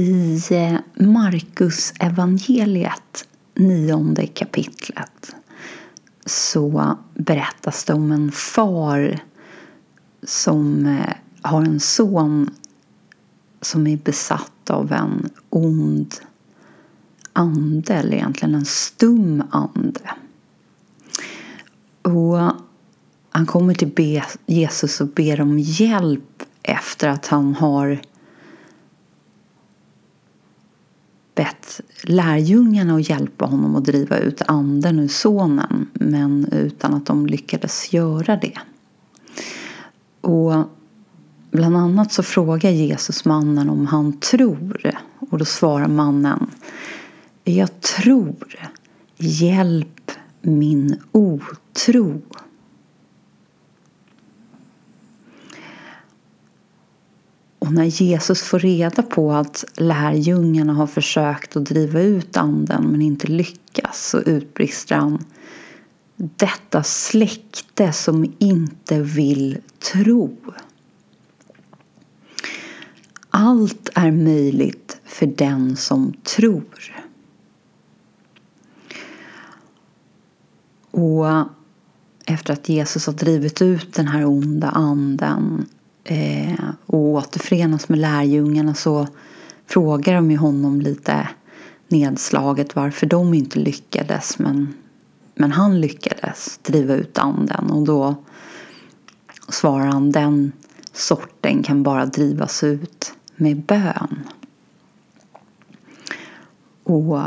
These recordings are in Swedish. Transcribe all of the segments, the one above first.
I eh, Markus evangeliet nionde kapitlet så berättas det om en far som eh, har en son som är besatt av en ond ande, eller egentligen en stum ande. Och han kommer till Jesus och ber om hjälp efter att han har bett lärjungarna att hjälpa honom att driva ut anden ur sonen men utan att de lyckades göra det. Och bland annat så frågar Jesus mannen om han tror och då svarar mannen Jag tror, hjälp min otro. Och när Jesus får reda på att lärjungarna har försökt att driva ut anden men inte lyckas så utbrister han Detta släkte som inte vill tro. Allt är möjligt för den som tror. Och efter att Jesus har drivit ut den här onda anden eh, och återförenas med lärjungarna så frågar de ju honom lite nedslaget varför de inte lyckades men, men han lyckades driva ut anden och då svarar han den sorten kan bara drivas ut med bön. Och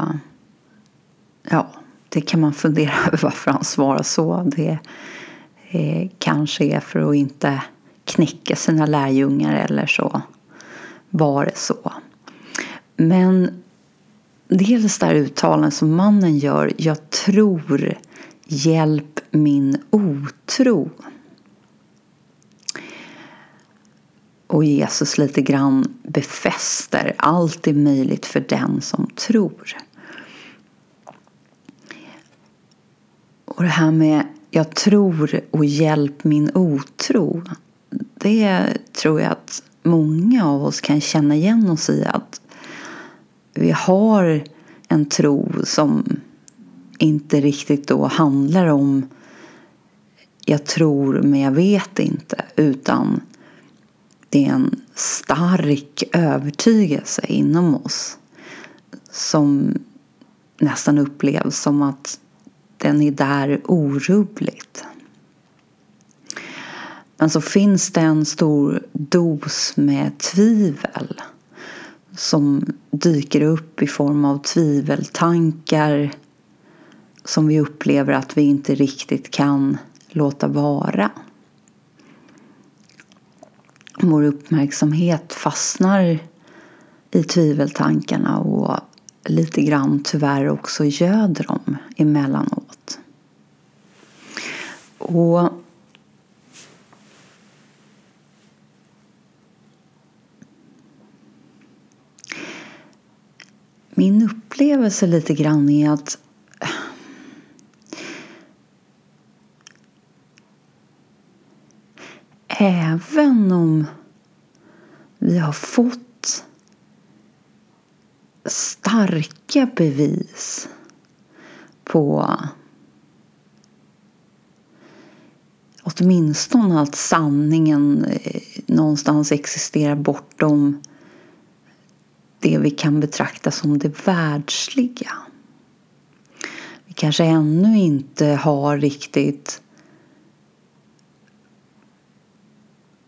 ja, det kan man fundera över varför han svarar så. Det eh, kanske är för att inte knäcka sina lärjungar eller så var det så. Men dels det här uttalandet som mannen gör, jag tror, hjälp min otro. Och Jesus lite grann befäster, allt är möjligt för den som tror. Och det här med jag tror och hjälp min otro det tror jag att många av oss kan känna igen oss i. Att vi har en tro som inte riktigt då handlar om jag tror men jag vet inte. Utan det är en stark övertygelse inom oss som nästan upplevs som att den är där orubbligt. Men så finns det en stor dos med tvivel som dyker upp i form av tviveltankar som vi upplever att vi inte riktigt kan låta vara. Vår uppmärksamhet fastnar i tviveltankarna och lite grann tyvärr också göder dem emellanåt. Och min upplevelse lite grann är att även om vi har fått starka bevis på åtminstone att sanningen eh, någonstans existerar bortom det vi kan betrakta som det världsliga. Vi kanske ännu inte har riktigt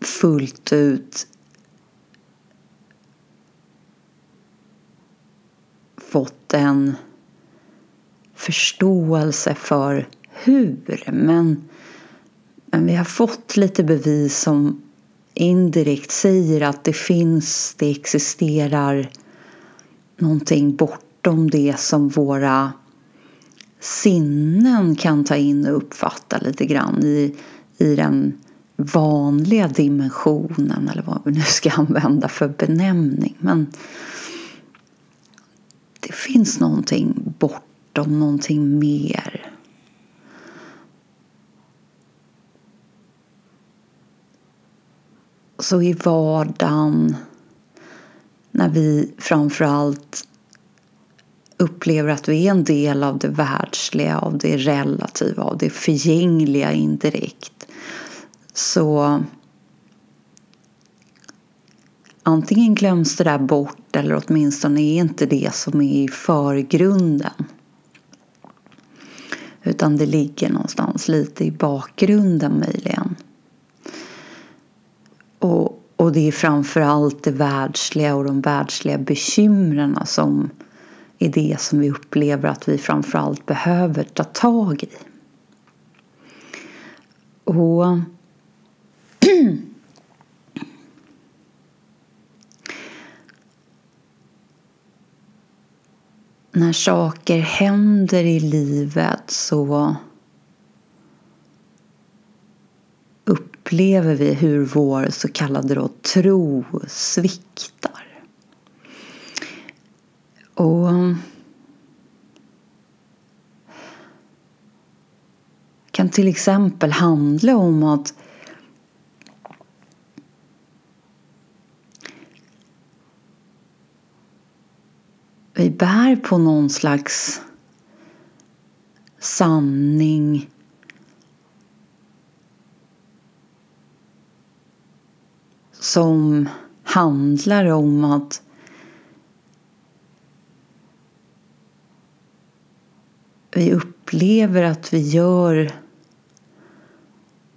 fullt ut fått en förståelse för hur. Men, men vi har fått lite bevis som indirekt säger att det finns, det existerar någonting bortom det som våra sinnen kan ta in och uppfatta lite grann i, i den vanliga dimensionen eller vad vi nu ska använda för benämning. Men det finns någonting bortom, någonting mer. Så i vardagen när vi framförallt upplever att vi är en del av det världsliga, av det relativa, av det förgängliga indirekt. Så antingen glöms det där bort eller åtminstone är inte det som är i förgrunden. Utan det ligger någonstans lite i bakgrunden möjligen. Och, det är framförallt det världsliga och de världsliga bekymren som är det som vi upplever att vi framförallt behöver ta tag i. Och när saker händer i livet så upplever vi hur vår så kallade då tro sviktar. Och kan till exempel handla om att vi bär på någon slags sanning som handlar om att vi upplever att vi gör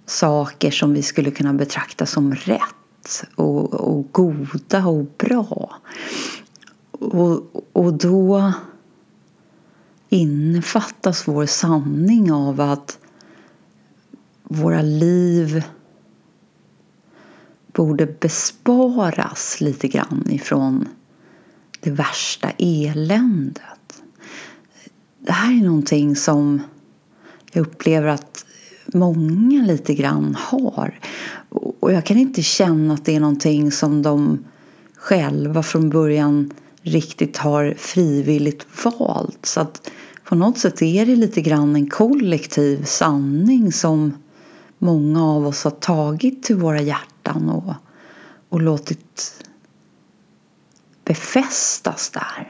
saker som vi skulle kunna betrakta som rätt och, och goda och bra. Och, och då innefattas vår sanning av att våra liv borde besparas lite grann ifrån det värsta eländet. Det här är någonting som jag upplever att många lite grann har. Och jag kan inte känna att det är någonting som de själva från början riktigt har frivilligt valt. Så att på något sätt är det lite grann en kollektiv sanning som många av oss har tagit till våra hjärtan och, och låtit befästas där.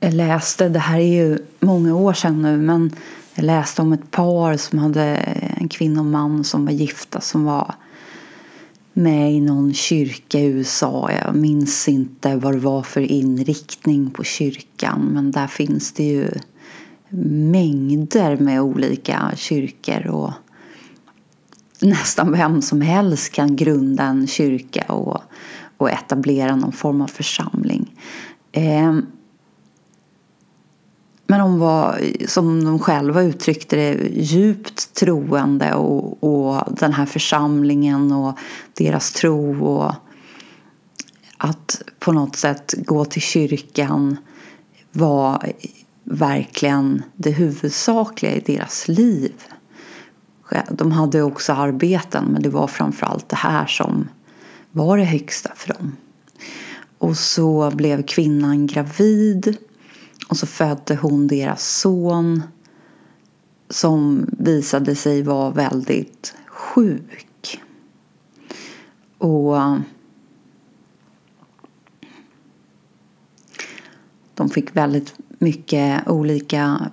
Jag läste, det här är ju många år sedan nu, men jag läste om ett par som hade en kvinna och man som var gifta som var med i någon kyrka i USA. Jag minns inte vad det var för inriktning på kyrkan men där finns det ju mängder med olika kyrkor och nästan vem som helst kan grunda en kyrka och, och etablera någon form av församling. Eh, men de var, som de själva uttryckte det, djupt troende och, och den här församlingen och deras tro och att på något sätt gå till kyrkan var verkligen det huvudsakliga i deras liv. De hade också arbeten men det var framförallt det här som var det högsta för dem. Och så blev kvinnan gravid och så födde hon deras son som visade sig vara väldigt sjuk. Och de fick väldigt mycket olika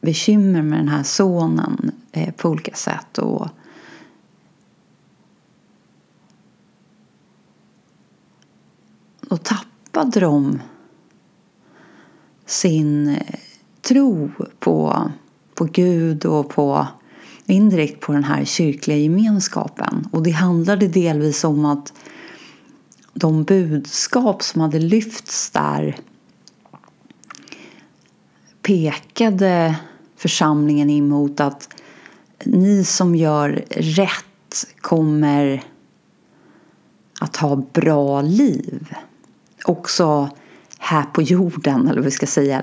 bekymmer med den här sonen eh, på olika sätt. Och då tappade de sin eh, tro på, på Gud och på indirekt på den här kyrkliga gemenskapen. Och det handlade delvis om att de budskap som hade lyfts där pekade församlingen emot att ni som gör rätt kommer att ha bra liv. Också här på jorden, eller vad vi ska säga,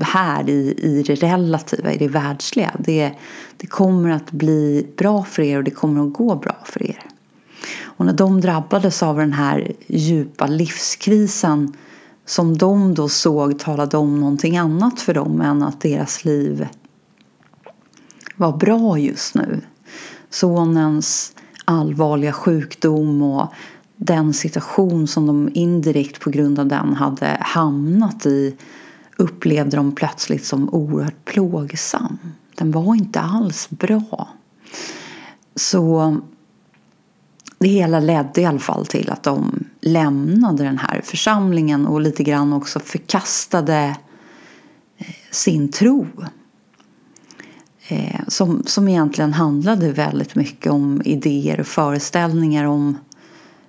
här i, i det relativa, i det världsliga. Det, det kommer att bli bra för er och det kommer att gå bra för er. Och när de drabbades av den här djupa livskrisen som de då såg talade om någonting annat för dem än att deras liv var bra just nu. Sonens allvarliga sjukdom och den situation som de indirekt på grund av den hade hamnat i upplevde de plötsligt som oerhört plågsam. Den var inte alls bra. Så det hela ledde i alla fall till att de lämnade den här församlingen och lite grann också förkastade eh, sin tro. Eh, som, som egentligen handlade väldigt mycket om idéer och föreställningar om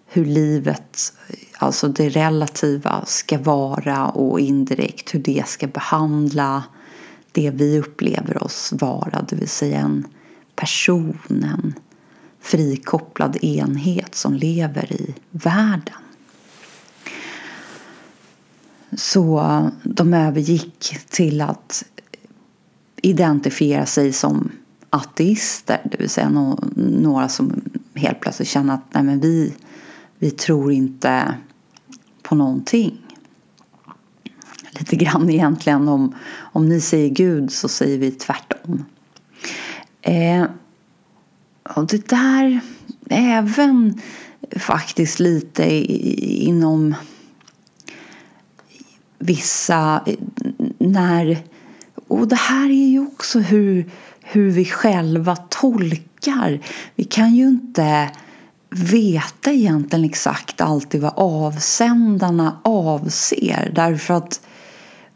hur livet, alltså det relativa, ska vara och indirekt hur det ska behandla det vi upplever oss vara, det vill säga en person, en frikopplad enhet som lever i världen. Så de övergick till att identifiera sig som ateister, det vill säga några som helt plötsligt känner att nej men vi, vi tror inte på någonting. Lite grann egentligen om, om ni säger Gud så säger vi tvärtom. Eh, och det där, även faktiskt lite inom vissa, när, och det här är ju också hur, hur vi själva tolkar. Vi kan ju inte veta egentligen exakt alltid vad avsändarna avser därför att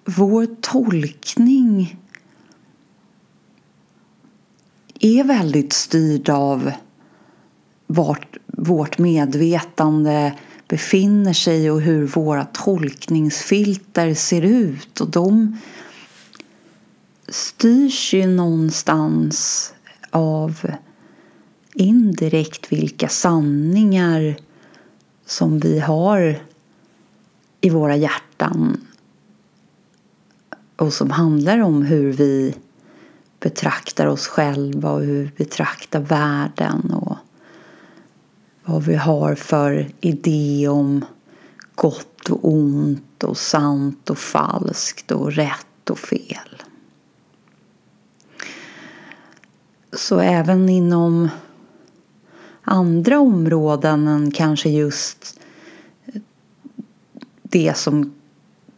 vår tolkning är väldigt styrd av vart vårt medvetande befinner sig och hur våra tolkningsfilter ser ut. Och de styrs ju någonstans av indirekt vilka sanningar som vi har i våra hjärtan och som handlar om hur vi betraktar oss själva och hur vi betraktar världen och vad vi har för idé om gott och ont och sant och falskt och rätt och fel. Så även inom andra områden än kanske just det som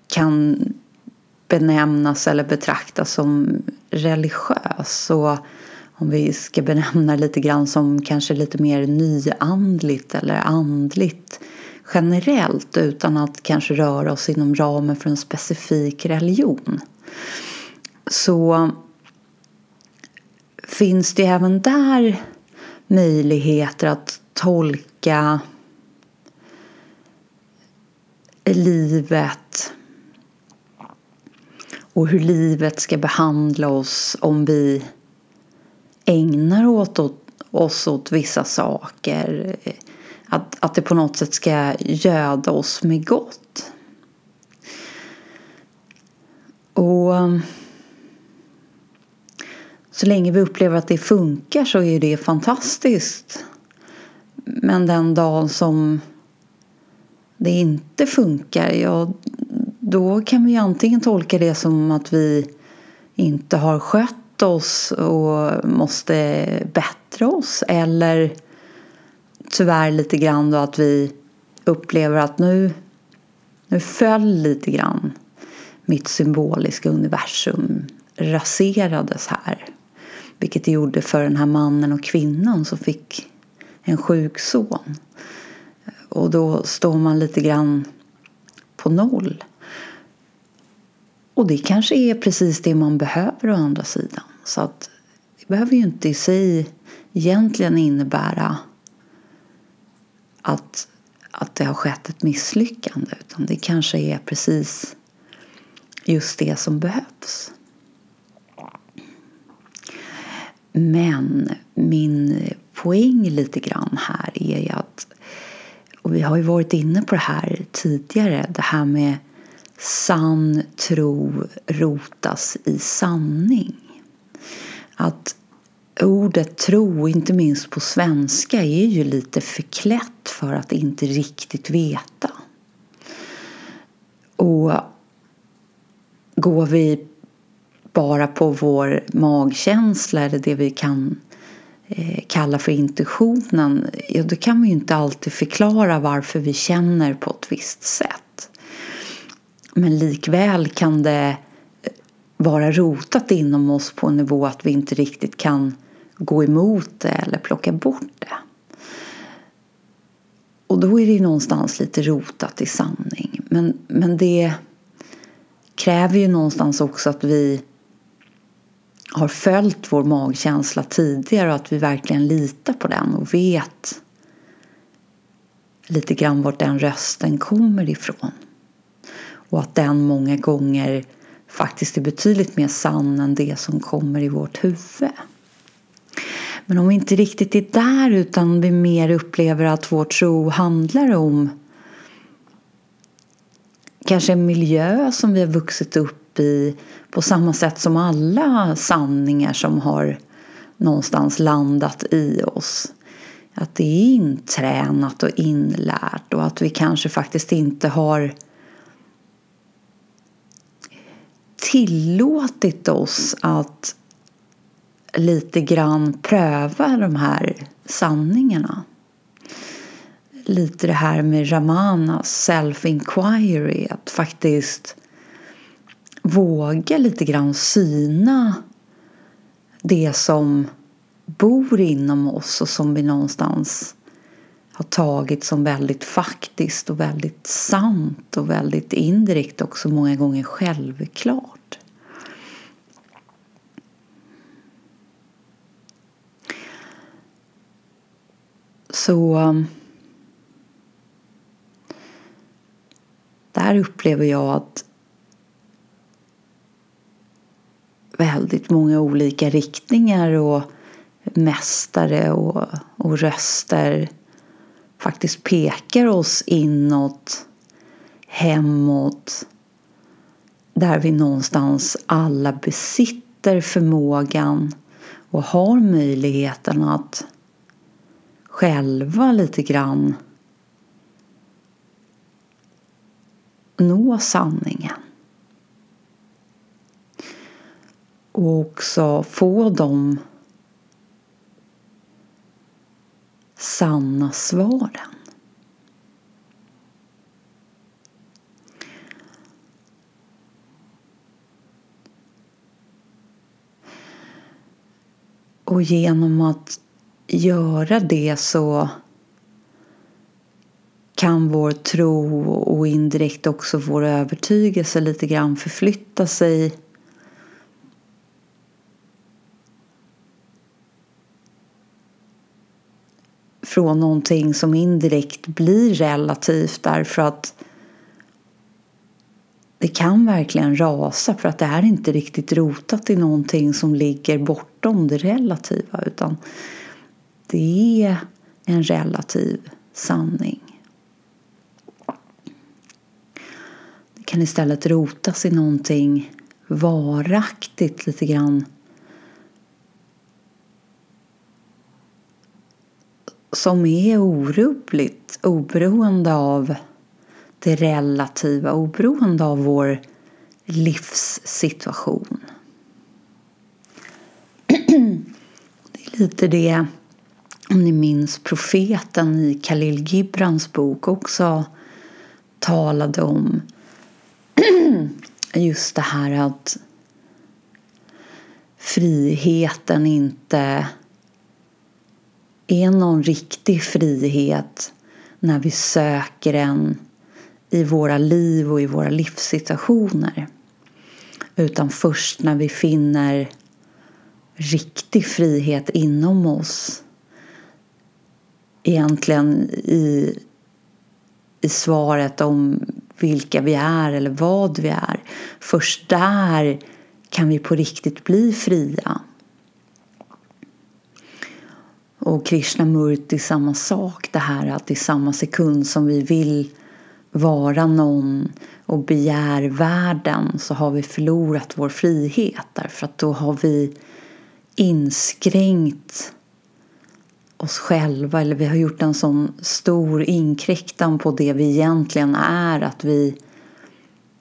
kan benämnas eller betraktas som religiös. Och om vi ska benämna det lite grann som kanske lite mer nyandligt eller andligt generellt utan att kanske röra oss inom ramen för en specifik religion. Så finns det även där möjligheter att tolka livet och hur livet ska behandla oss om vi ägnar åt, oss åt vissa saker. Att, att det på något sätt ska göda oss med gott. Och um, så länge vi upplever att det funkar så är det fantastiskt. Men den dagen som det inte funkar, ja då kan vi antingen tolka det som att vi inte har skött oss och måste bättra oss eller tyvärr lite grann då att vi upplever att nu, nu föll lite grann mitt symboliska universum raserades här. Vilket det gjorde för den här mannen och kvinnan som fick en sjuk son. Och då står man lite grann på noll. Och det kanske är precis det man behöver å andra sidan. Så att det behöver ju inte i sig egentligen innebära att, att det har skett ett misslyckande. Utan det kanske är precis just det som behövs. Men min poäng lite grann här är ju att, och vi har ju varit inne på det här tidigare, det här med sann tro rotas i sanning. Att ordet tro, inte minst på svenska, är ju lite förklätt för att inte riktigt veta. Och går vi bara på vår magkänsla eller det vi kan eh, kalla för intuitionen, ja, då kan vi ju inte alltid förklara varför vi känner på ett visst sätt. Men likväl kan det eh, vara rotat inom oss på en nivå att vi inte riktigt kan gå emot det eller plocka bort det. Och då är det ju någonstans lite rotat i sanning. Men, men det kräver ju någonstans också att vi har följt vår magkänsla tidigare och att vi verkligen litar på den och vet lite grann vart den rösten kommer ifrån. Och att den många gånger faktiskt är betydligt mer sann än det som kommer i vårt huvud. Men om vi inte riktigt är där utan vi mer upplever att vår tro handlar om kanske en miljö som vi har vuxit upp i på samma sätt som alla sanningar som har någonstans landat i oss. Att det är intränat och inlärt och att vi kanske faktiskt inte har tillåtit oss att lite grann pröva de här sanningarna. Lite det här med Ramanas self-inquiry, att faktiskt våga lite grann syna det som bor inom oss och som vi någonstans har tagit som väldigt faktiskt och väldigt sant och väldigt indirekt också många gånger självklart. Så um, där upplever jag att väldigt många olika riktningar och mästare och, och röster faktiskt pekar oss inåt, hemåt där vi någonstans alla besitter förmågan och har möjligheten att själva lite grann nå sanningen. Och också få de sanna svaren. Och genom att göra det så kan vår tro och indirekt också vår övertygelse lite grann förflytta sig. Från någonting som indirekt blir relativt därför att det kan verkligen rasa för att det är inte riktigt rotat i någonting som ligger bortom det relativa utan det är en relativ sanning. Det kan istället rotas i någonting varaktigt lite grann som är orubbligt oberoende av det relativa, oberoende av vår livssituation. Det är lite det, om ni minns profeten i Khalil Gibrans bok också talade om. Just det här att friheten inte är någon riktig frihet när vi söker den i våra liv och i våra livssituationer. Utan först när vi finner riktig frihet inom oss. Egentligen i, i svaret om vilka vi är eller vad vi är. Först där kan vi på riktigt bli fria. Och Krishnamurti samma sak, det här att i samma sekund som vi vill vara någon och begär världen så har vi förlorat vår frihet därför att då har vi inskränkt oss själva eller vi har gjort en sån stor inkräktan på det vi egentligen är att vi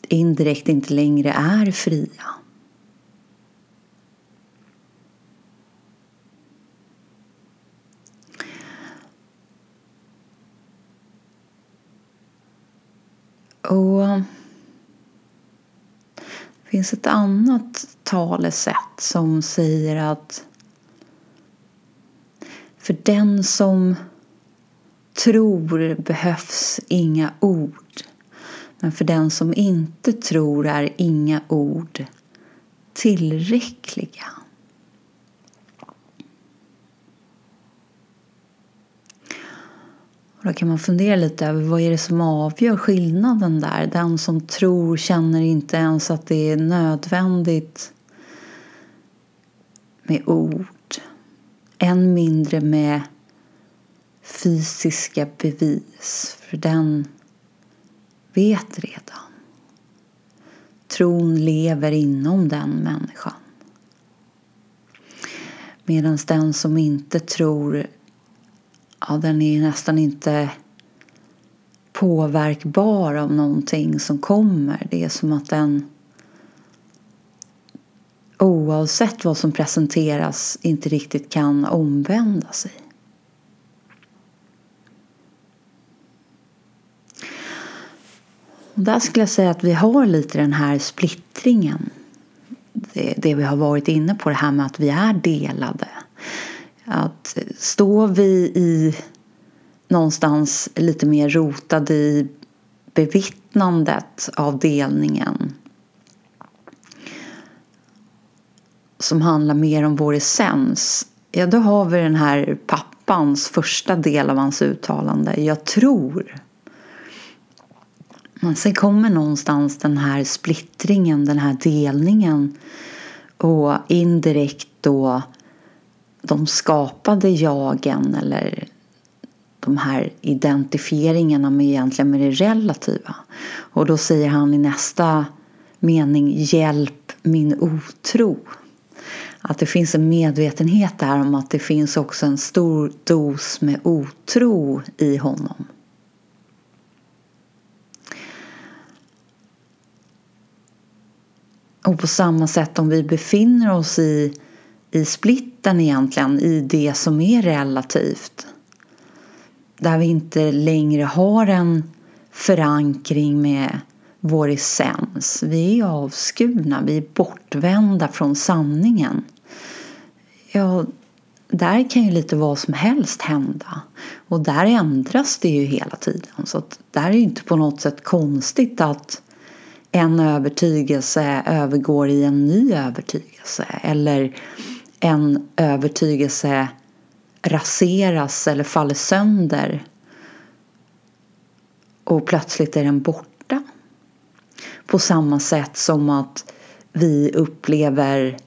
indirekt inte längre är fria. Och det finns ett annat talesätt som säger att för den som tror behövs inga ord. Men för den som inte tror är inga ord tillräckliga. Och då kan man fundera lite över vad är det som avgör skillnaden där. Den som tror känner inte ens att det är nödvändigt med ord. Än mindre med fysiska bevis. För den vet redan. Tron lever inom den människan. Medan den som inte tror, ja, den är nästan inte påverkbar av någonting som kommer. Det är som att den oavsett vad som presenteras inte riktigt kan omvända sig. Och där skulle jag säga att vi har lite den här splittringen. Det, det vi har varit inne på, det här med att vi är delade. Att står vi i någonstans lite mer rotade i bevittnandet av delningen som handlar mer om vår essens, ja då har vi den här pappans första del av hans uttalande. Jag tror. Men sen kommer någonstans den här splittringen, den här delningen och indirekt då de skapade jagen eller de här identifieringarna med egentligen med det relativa. Och då säger han i nästa mening Hjälp min otro. Att det finns en medvetenhet där om att det finns också en stor dos med otro i honom. Och på samma sätt om vi befinner oss i, i splitten egentligen, i det som är relativt. Där vi inte längre har en förankring med vår essens. Vi är avskurna, vi är bortvända från sanningen. Ja, där kan ju lite vad som helst hända. Och där ändras det ju hela tiden. Så att där är ju inte på något sätt konstigt att en övertygelse övergår i en ny övertygelse. Eller en övertygelse raseras eller faller sönder. Och plötsligt är den borta. På samma sätt som att vi upplever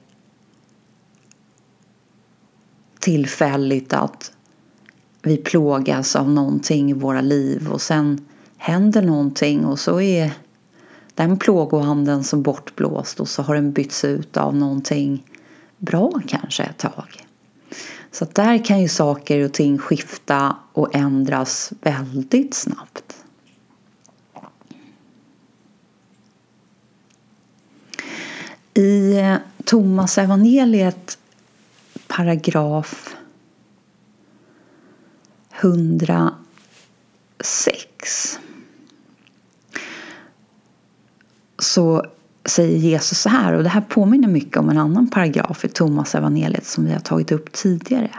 tillfälligt att vi plågas av någonting i våra liv och sen händer någonting och så är den plågoanden som bortblåst och så har den bytts ut av någonting bra kanske ett tag. Så att där kan ju saker och ting skifta och ändras väldigt snabbt. I Thomas evangeliet paragraf 106 så säger Jesus så här, och det här påminner mycket om en annan paragraf i Thomas evangeliet som vi har tagit upp tidigare.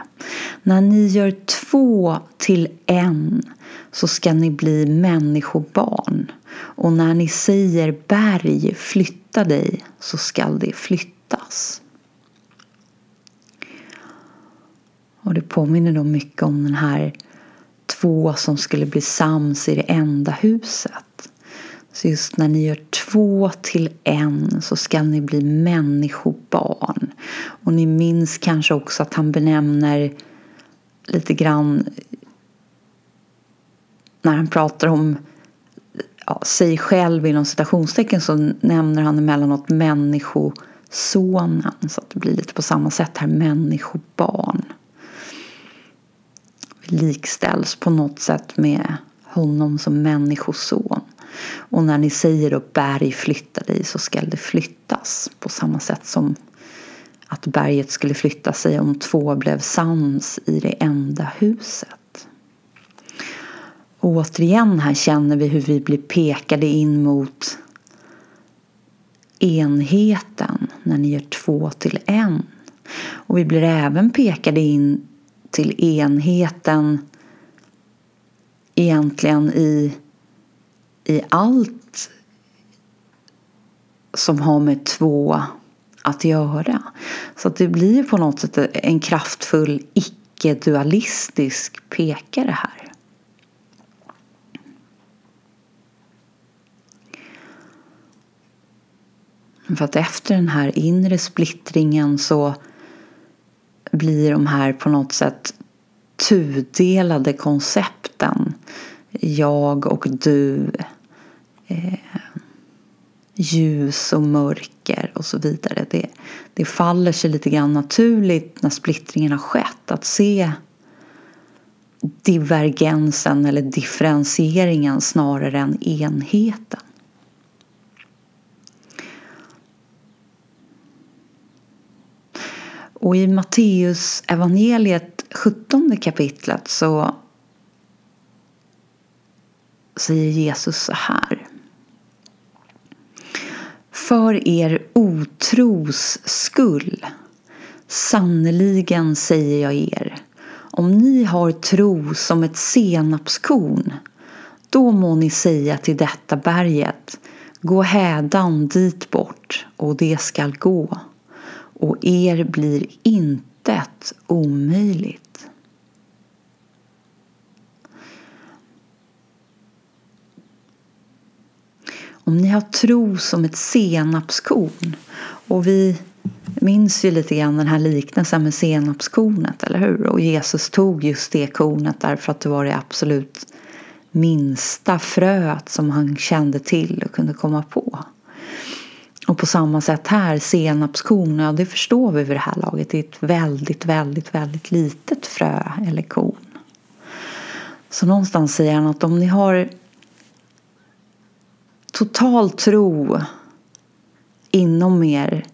När ni gör två till en så ska ni bli människobarn. Och när ni säger berg, flytta dig, så skall det flyttas. Och det påminner då mycket om den här två som skulle bli sams i det enda huset. Så just när ni gör två till en så ska ni bli människobarn. Och ni minns kanske också att han benämner lite grann när han pratar om ja, sig själv inom citationstecken så nämner han emellanåt människosonen. Så att det blir lite på samma sätt här, människobarn. Likställs på något sätt med honom som människoson. Och när ni säger då berg flytta dig så skall det flyttas på samma sätt som att berget skulle flytta sig om två blev sams i det enda huset. återigen här känner vi hur vi blir pekade in mot enheten när ni gör två till en. Och vi blir även pekade in till enheten egentligen i, i allt som har med två att göra. Så att det blir på något sätt en kraftfull icke-dualistisk pekare här. För att efter den här inre splittringen så blir de här på något sätt tudelade koncepten jag och du eh, ljus och mörker och så vidare. Det, det faller sig lite grann naturligt när splittringen har skett att se divergensen eller differentieringen snarare än enheten. Och i Matteus evangeliet 17 kapitlet så säger Jesus så här. För er otros skull, sannerligen säger jag er, om ni har tro som ett senapskorn, då må ni säga till detta berget, gå hädan dit bort, och det skall gå och er blir intet omöjligt. Om ni har tro som ett senapskorn och vi minns ju lite grann den här liknelsen med senapskornet, eller hur? Och Jesus tog just det kornet därför att det var det absolut minsta fröet som han kände till och kunde komma på. Och på samma sätt här, senapskorn, ja det förstår vi vid det här laget. Det är ett väldigt, väldigt, väldigt litet frö eller korn. Så någonstans säger han att om ni har total tro inom er,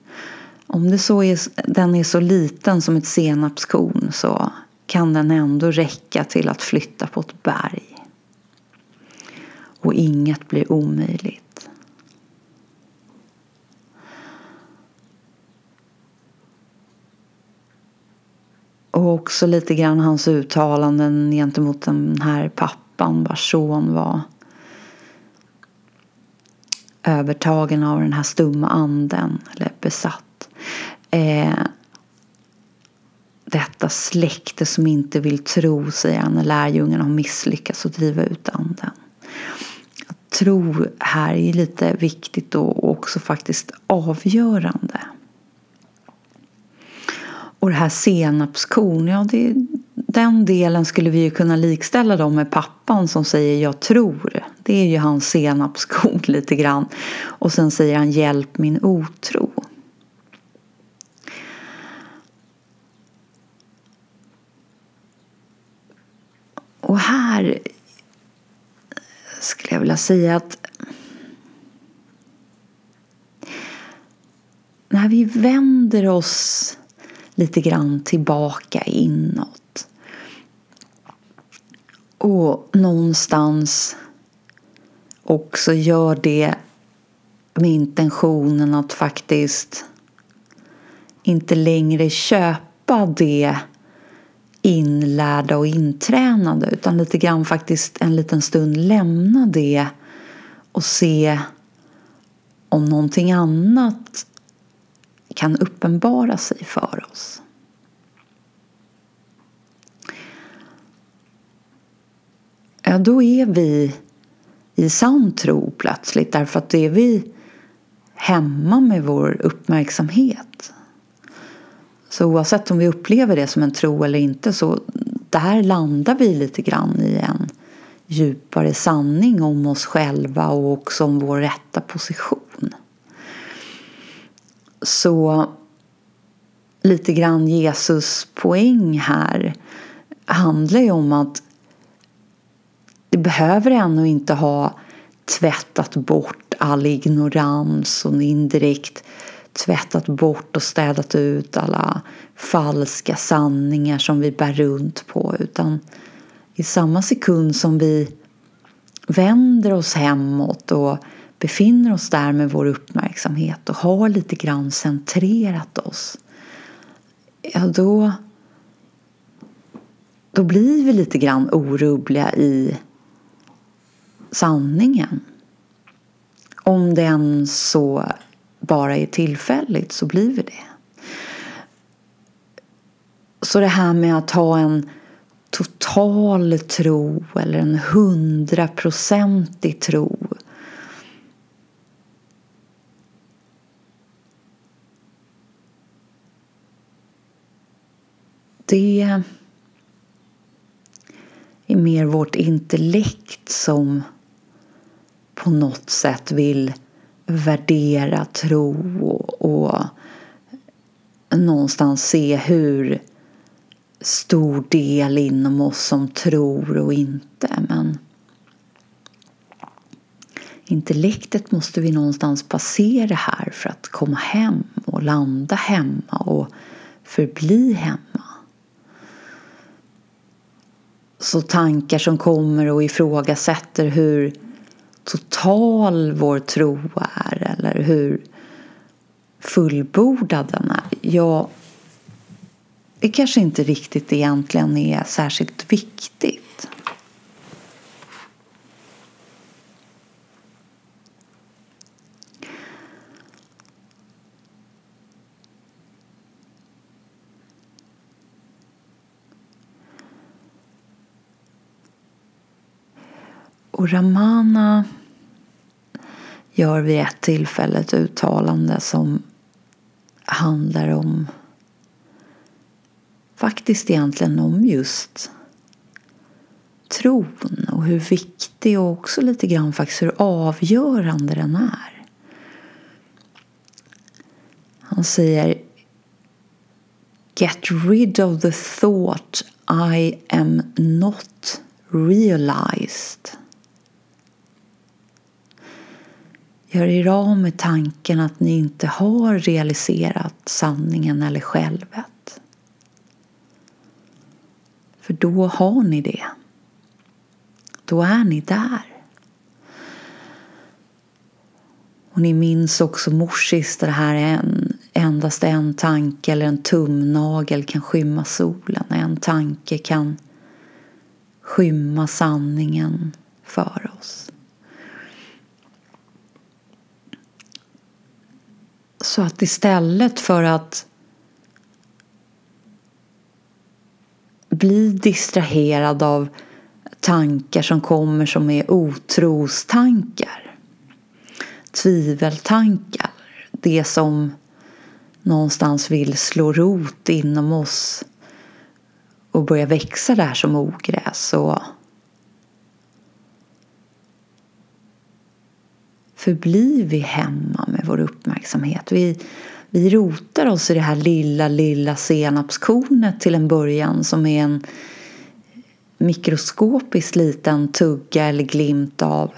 om det så är, den är så liten som ett senapskorn så kan den ändå räcka till att flytta på ett berg. Och inget blir omöjligt. Och också lite grann hans uttalanden gentemot den här pappan vars son var övertagen av den här stumma anden eller besatt. Eh, detta släkte som inte vill tro, säger han när lärjungarna har misslyckats att driva ut anden. Tro här är lite viktigt och också faktiskt avgörande. Och det här senapskorn, ja det, den delen skulle vi ju kunna likställa dem med pappan som säger jag tror. Det är ju hans senapskorn lite grann. Och sen säger han hjälp min otro. Och här skulle jag vilja säga att när vi vänder oss lite grann tillbaka inåt. Och någonstans också gör det med intentionen att faktiskt inte längre köpa det inlärda och intränade utan lite grann faktiskt en liten stund lämna det och se om någonting annat kan uppenbara sig för oss. Ja, då är vi i sann tro plötsligt därför att då är vi hemma med vår uppmärksamhet. Så oavsett om vi upplever det som en tro eller inte så där landar vi lite grann i en djupare sanning om oss själva och också om vår rätta position så lite grann Jesus poäng här handlar ju om att det behöver ännu inte ha tvättat bort all ignorans och indirekt tvättat bort och städat ut alla falska sanningar som vi bär runt på utan i samma sekund som vi vänder oss hemåt och befinner oss där med vår uppmärksamhet och har lite grann centrerat oss ja då, då blir vi lite grann orubbliga i sanningen. Om den så bara är tillfälligt så blir vi det. Så det här med att ha en total tro eller en hundraprocentig tro det är mer vårt intellekt som på något sätt vill värdera tro och, och någonstans se hur stor del inom oss som tror och inte. Men intellektet måste vi någonstans passera här för att komma hem och landa hemma och förbli hemma. Så tankar som kommer och ifrågasätter hur total vår tro är eller hur fullbordad den är. Ja, det kanske inte riktigt egentligen är särskilt viktigt. Och Ramana gör vid ett tillfälle ett uttalande som handlar om faktiskt egentligen om just tron och hur viktig och också lite grann faktiskt hur avgörande den är. Han säger Get rid of the thought I am not realized. Gör er av med tanken att ni inte har realiserat sanningen eller självet. För då har ni det. Då är ni där. Och ni minns också morsis det här en, endast en tanke eller en tumnagel kan skymma solen. En tanke kan skymma sanningen för oss. Så att istället för att bli distraherad av tankar som kommer som är otrostankar, tviveltankar, det som någonstans vill slå rot inom oss och börja växa där som ogräs och förblir vi hemma med vår uppmärksamhet. Vi, vi rotar oss i det här lilla, lilla senapskornet till en början som är en mikroskopiskt liten tugga eller glimt av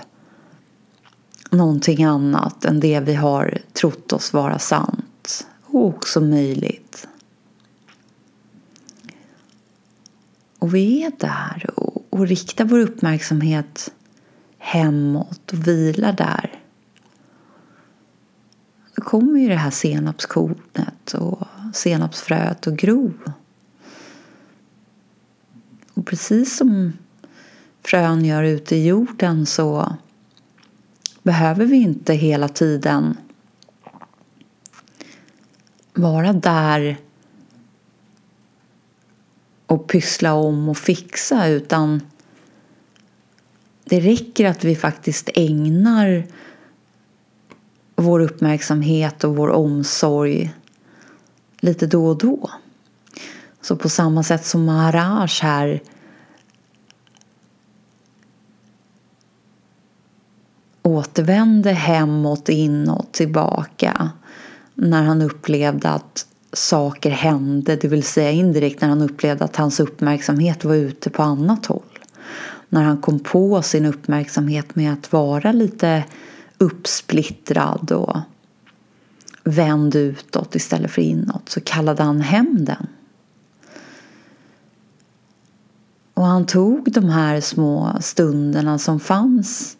någonting annat än det vi har trott oss vara sant och också möjligt. Och vi är där och, och riktar vår uppmärksamhet hemåt och vilar där kommer ju det här senapskornet och senapsfröet att gro. Och precis som frön gör ute i jorden så behöver vi inte hela tiden vara där och pyssla om och fixa utan det räcker att vi faktiskt ägnar vår uppmärksamhet och vår omsorg lite då och då. Så på samma sätt som Maharaj här återvände hemåt, inåt, tillbaka när han upplevde att saker hände, det vill säga indirekt när han upplevde att hans uppmärksamhet var ute på annat håll. När han kom på sin uppmärksamhet med att vara lite uppsplittrad och vänd utåt istället för inåt så kallade han hem den. Och han tog de här små stunderna som fanns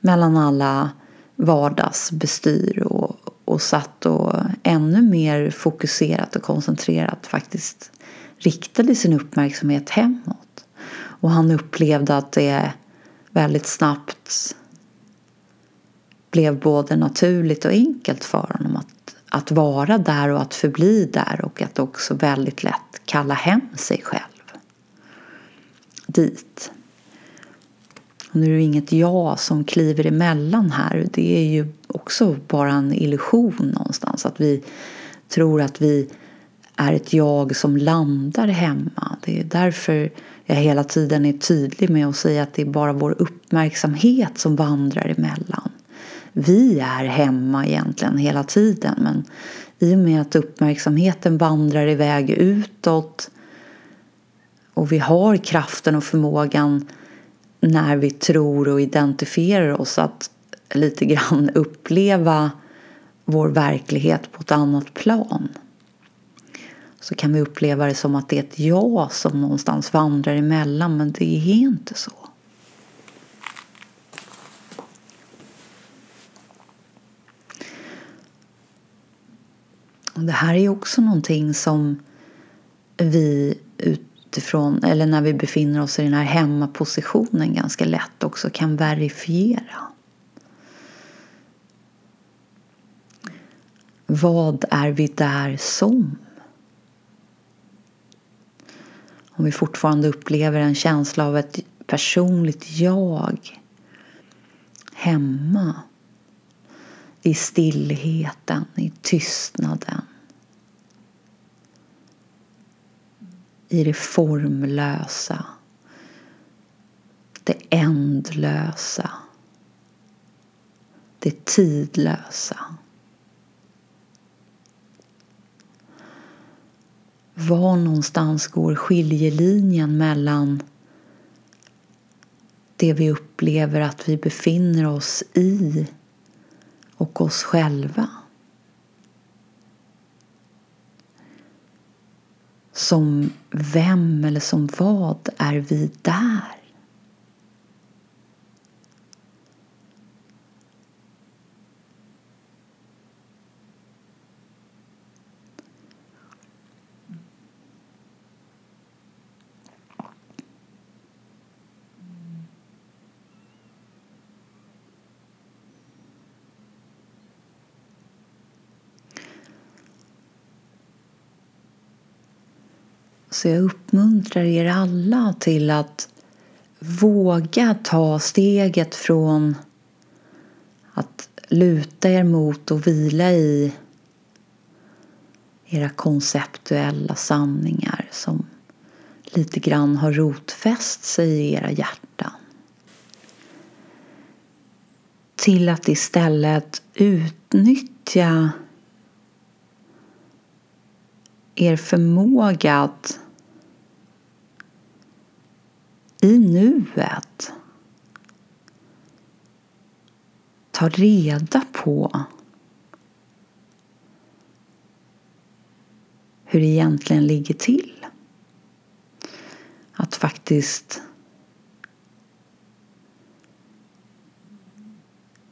mellan alla vardagsbestyr och, och satt och ännu mer fokuserat och koncentrerat faktiskt riktade sin uppmärksamhet hemåt. Och han upplevde att det väldigt snabbt blev både naturligt och enkelt för honom att, att vara där och att förbli där och att också väldigt lätt kalla hem sig själv dit. Och nu är det inget jag som kliver emellan här. Det är ju också bara en illusion någonstans. Att vi tror att vi är ett jag som landar hemma. Det är därför jag hela tiden är tydlig med att säga att det är bara vår uppmärksamhet som vandrar emellan. Vi är hemma egentligen hela tiden men i och med att uppmärksamheten vandrar iväg utåt och vi har kraften och förmågan när vi tror och identifierar oss att lite grann uppleva vår verklighet på ett annat plan så kan vi uppleva det som att det är ett jag som någonstans vandrar emellan men det är inte så. Och det här är också någonting som vi utifrån, eller när vi befinner oss i den här hemmapositionen ganska lätt också kan verifiera. Vad är vi där som? Om vi fortfarande upplever en känsla av ett personligt jag hemma i stillheten, i tystnaden. I det formlösa det ändlösa det tidlösa. Var någonstans går skiljelinjen mellan det vi upplever att vi befinner oss i och oss själva? Som vem eller som vad är vi där? Så jag uppmuntrar er alla till att våga ta steget från att luta er mot och vila i era konceptuella sanningar som lite grann har rotfäst sig i era hjärtan. Till att istället utnyttja er förmåga att i nuet ta reda på hur det egentligen ligger till. Att faktiskt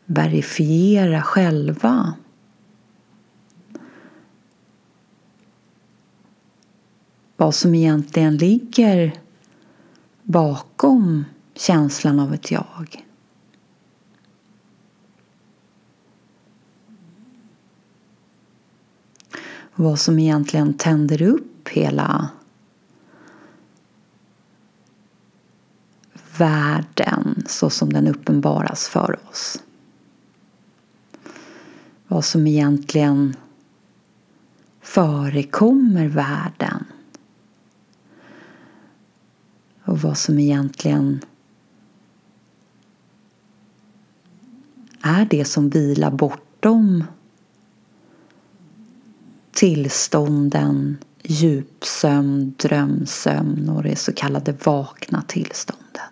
verifiera själva vad som egentligen ligger bakom känslan av ett jag. Vad som egentligen tänder upp hela världen så som den uppenbaras för oss. Vad som egentligen förekommer världen och vad som egentligen är det som vilar bortom tillstånden djupsömn, drömsömn och det så kallade vakna tillståndet.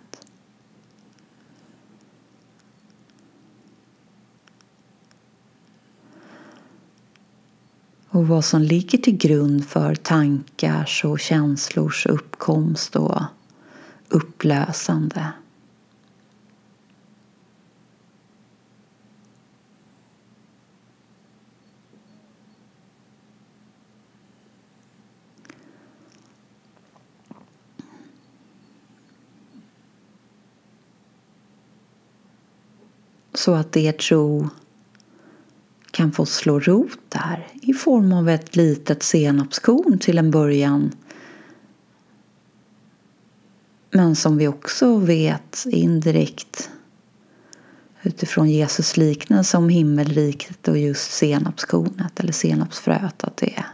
Och vad som ligger till grund för tankars och känslors uppkomst och upplösande. Så att er tro kan få slå rot där i form av ett litet senapskorn till en början. Men som vi också vet indirekt utifrån Jesus liknelse om himmelriket och just senapskornet eller senapsfröet att det,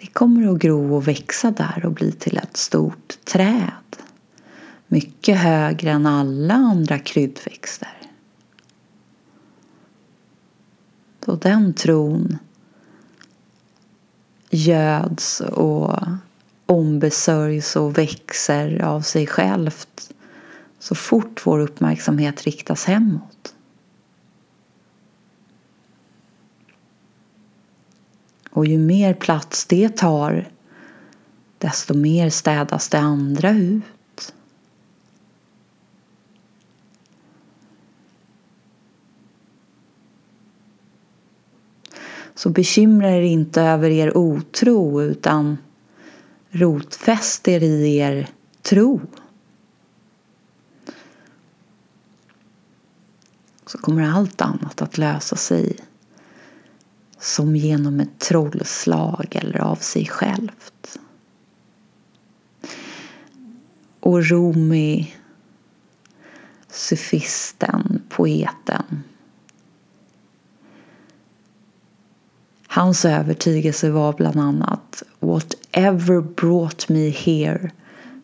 det kommer att gro och växa där och bli till ett stort träd. Mycket högre än alla andra kryddväxter. Och den tron göds och ombesörjs och växer av sig självt så fort vår uppmärksamhet riktas hemåt. Och ju mer plats det tar desto mer städas det andra ut. Så bekymra er inte över er otro utan rotfäst er i er tro. Så kommer allt annat att lösa sig som genom ett trollslag eller av sig självt. Och Rumi, sufisten, poeten Hans övertygelse var bland annat Whatever brought me here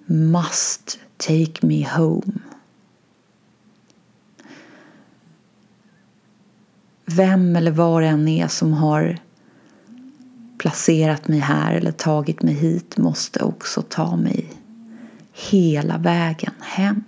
must take me home. Vem eller vad det än är som har placerat mig här eller tagit mig hit måste också ta mig hela vägen hem.